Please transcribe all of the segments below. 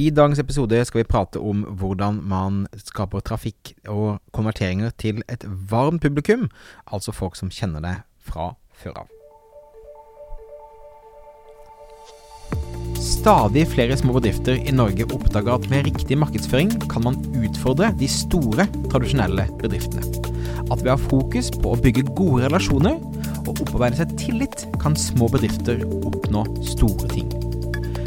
I dagens episode skal vi prate om hvordan man skaper trafikk og konverteringer til et varmt publikum, altså folk som kjenner deg fra før av. Stadig flere små bedrifter i Norge oppdager at med riktig markedsføring kan man utfordre de store, tradisjonelle bedriftene. At ved å ha fokus på å bygge gode relasjoner og opparbeide seg tillit, kan små bedrifter oppnå store ting.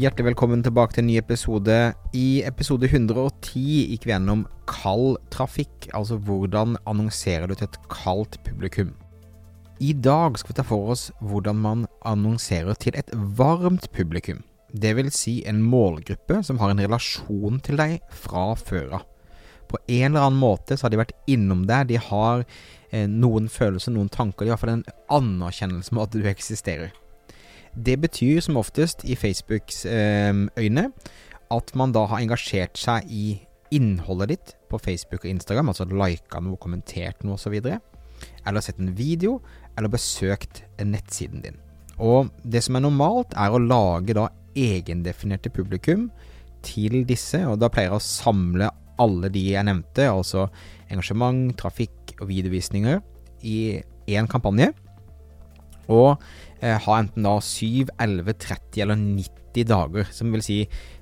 Hjertelig velkommen tilbake til en ny episode. I episode 110 gikk vi gjennom kald trafikk, altså hvordan annonserer du til et kaldt publikum. I dag skal vi ta for oss hvordan man annonserer til et varmt publikum. Det vil si en målgruppe som har en relasjon til deg fra før av. På en eller annen måte så har de vært innom deg, de har eh, noen følelser, noen tanker, de har i hvert fall en anerkjennelse med at du eksisterer. Det betyr som oftest i Facebooks eh, øyne at man da har engasjert seg i innholdet ditt på Facebook og Instagram, altså lika noe, kommentert noe osv., eller sett en video, eller besøkt nettsiden din. Og det som er normalt, er å lage da egendefinerte publikum til disse, og da pleier jeg å samle alle de jeg nevnte, altså engasjement, trafikk og videovisninger, i én kampanje. Og eh, ha enten da 7, 11, 30 eller 90 dager. Som vil si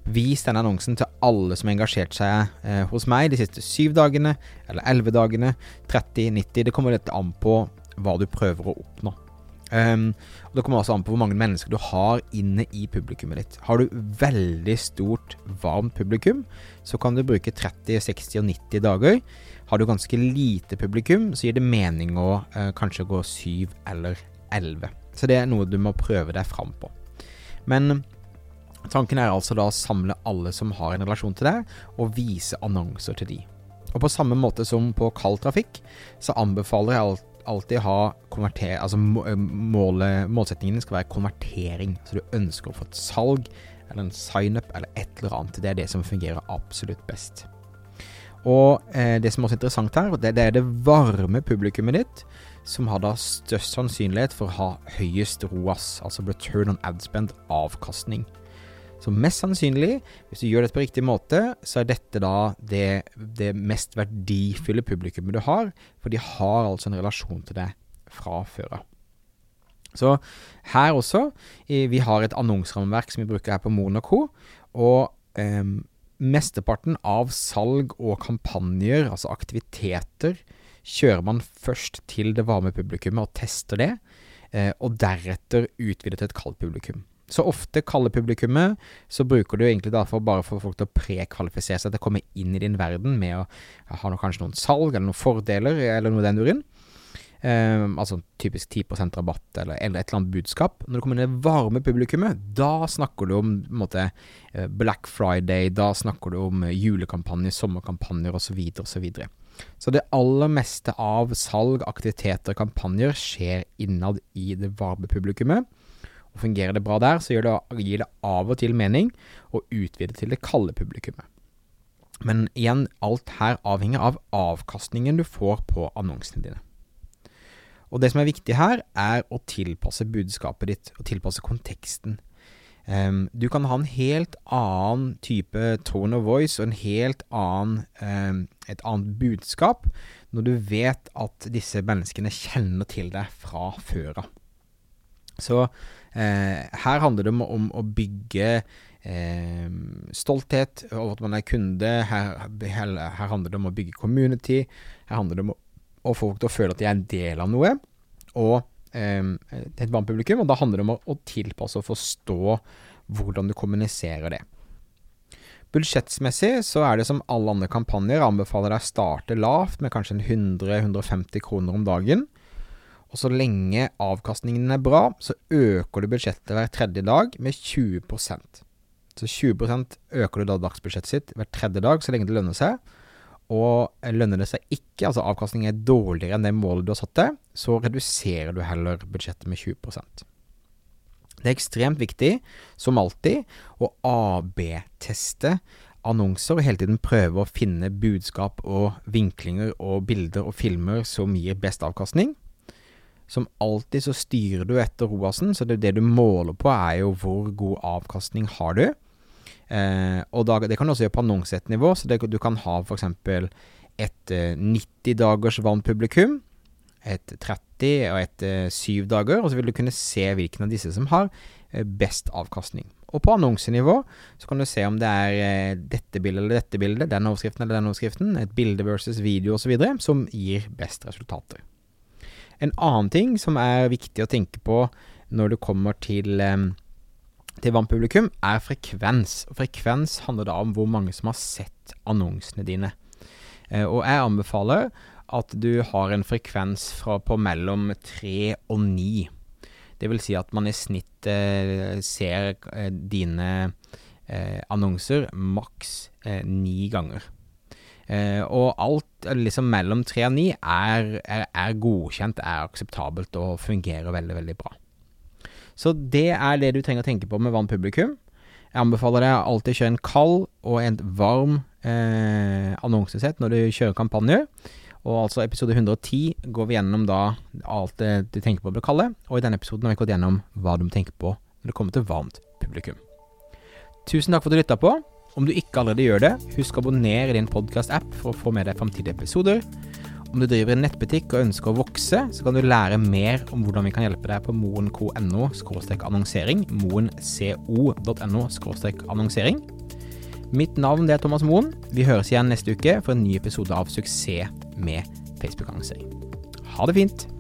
vis denne annonsen til alle som har engasjert seg eh, hos meg de siste 7 dagene, eller 11 dagene, 30, 90. Det kommer litt an på hva du prøver å oppnå. Um, og Det kommer også an på hvor mange mennesker du har inne i publikummet ditt. Har du veldig stort, varmt publikum, så kan du bruke 30, 60 og 90 dager. Har du ganske lite publikum, så gir det mening å uh, kanskje gå 7 eller 11. Så det er noe du må prøve deg fram på. Men tanken er altså da å samle alle som har en relasjon til deg, og vise annonser til de. Og på samme måte som på kald trafikk, så anbefaler jeg alltid ha konverter... Altså målet, målsetningen skal være konvertering. Så du ønsker å få et salg, eller en sign-up, eller et eller annet. Det er det som fungerer absolutt best. Og eh, det som er også interessant her, det, det er det varme publikummet ditt som har da størst sannsynlighet for å ha høyest ROAS, altså return on adspend, avkastning. Så mest sannsynlig, hvis du gjør dette på riktig måte, så er dette da det, det mest verdifulle publikummet du har, for de har altså en relasjon til deg fra før av. Så her også, vi har et annonserammeverk som vi bruker her på Monaco, og eh, mesteparten av salg og kampanjer, altså aktiviteter, kjører man først til det varme publikummet og tester det, eh, og deretter utvider til et kaldt publikum. Så ofte kalde publikummet, så bruker du egentlig derfor bare for folk til å prekvalifisere seg til å komme inn i din verden med å ha noe, kanskje noen salg eller noen fordeler eller noe den duren. Um, altså typisk 10% rabatt eller, eller, et eller annet budskap. Når du kommer inn i det varme publikummet, da snakker du om måte, eh, Black Friday, da snakker du om julekampanjer, sommerkampanjer osv. osv. Så det aller meste av salg, aktiviteter og kampanjer skjer innad i det varme publikummet. Og Fungerer det bra der, så det, gir det av og til mening å utvide til det kalde publikummet. Men igjen, alt her avhenger av avkastningen du får på annonsene dine. Og det som er viktig her, er å tilpasse budskapet ditt, og tilpasse konteksten. Um, du kan ha en helt annen type tone of voice og en helt annen, um, et annet budskap når du vet at disse menneskene kjenner til deg fra før av. Så uh, her handler det om, om å bygge uh, stolthet over at man er kunde. Her, her, handler det om å bygge community. Her handler det om å, få folk til å føle at de er en del av noe. Og Ehm, et barnepublikum, og da handler det om å, å tilpasse og forstå hvordan du kommuniserer det. Budsjettsmessig så er det som alle andre kampanjer anbefaler deg å starte lavt med kanskje 100-150 kroner om dagen. Og så lenge avkastningen er bra, så øker du budsjettet hver tredje dag med 20% Så 20% øker du da dagsbudsjettet sitt hver tredje dag, så lenge det lønner seg. Og lønner det seg ikke, altså avkastningen er dårligere enn det målet du har satt deg, så reduserer du heller budsjettet med 20% Det er ekstremt viktig, som alltid, å AB-teste annonser og hele tiden prøve å finne budskap og vinklinger og bilder og filmer som gir best avkastning. Som alltid så styrer du etter ROAS-en, så det, det du måler på er jo hvor god avkastning har du. Eh, og da, det kan du også gjøre på annonsettnivå, så du kan ha f.eks. et eh, 90 dagers vannpublikum, publikum, et 30 og et eh, 7 dager, og så vil du kunne se hvilken av disse som har eh, best avkastning. Og på annonsenivå så kan du se om det er eh, dette bildet eller dette bildet, den overskriften eller den overskriften, et bilde versus video osv., som gir best resultater. En annen ting som er viktig å tenke på når du kommer til, til vannpublikum, er frekvens. Frekvens handler da om hvor mange som har sett annonsene dine. Eh, og jeg anbefaler at du har en frekvens fra på mellom tre og ni. Det vil si at man i snitt eh, ser eh, dine eh, annonser maks eh, ni ganger. Eh, og alt liksom mellom tre og ni er, er, er, godkjent, er akseptabelt og fungerer veldig, veldig bra. Så det er det du trenger å tenke på med varmt publikum. Jeg anbefaler deg alltid kjøre en kald og en varm eh, annonsesett når du kjører kampanjer. Og altså episode 110 går vi gjennom da alt det du tenker på å bli kalde, og i denne episoden har vi gått gjennom hva du må tenke på når det kommer til varmt publikum. Tusen takk for at du lytta på. Om du ikke allerede gjør det, husk å abonnere i din podkast-app for å få med deg framtidige episoder. Om du driver en nettbutikk og ønsker å vokse, så kan du lære mer om hvordan vi kan hjelpe deg på moen.no annonsering. moenco.no annonsering. Mitt navn er Thomas Moen. Vi høres igjen neste uke for en ny episode av Suksess med Facebook-annonsering. Ha det fint!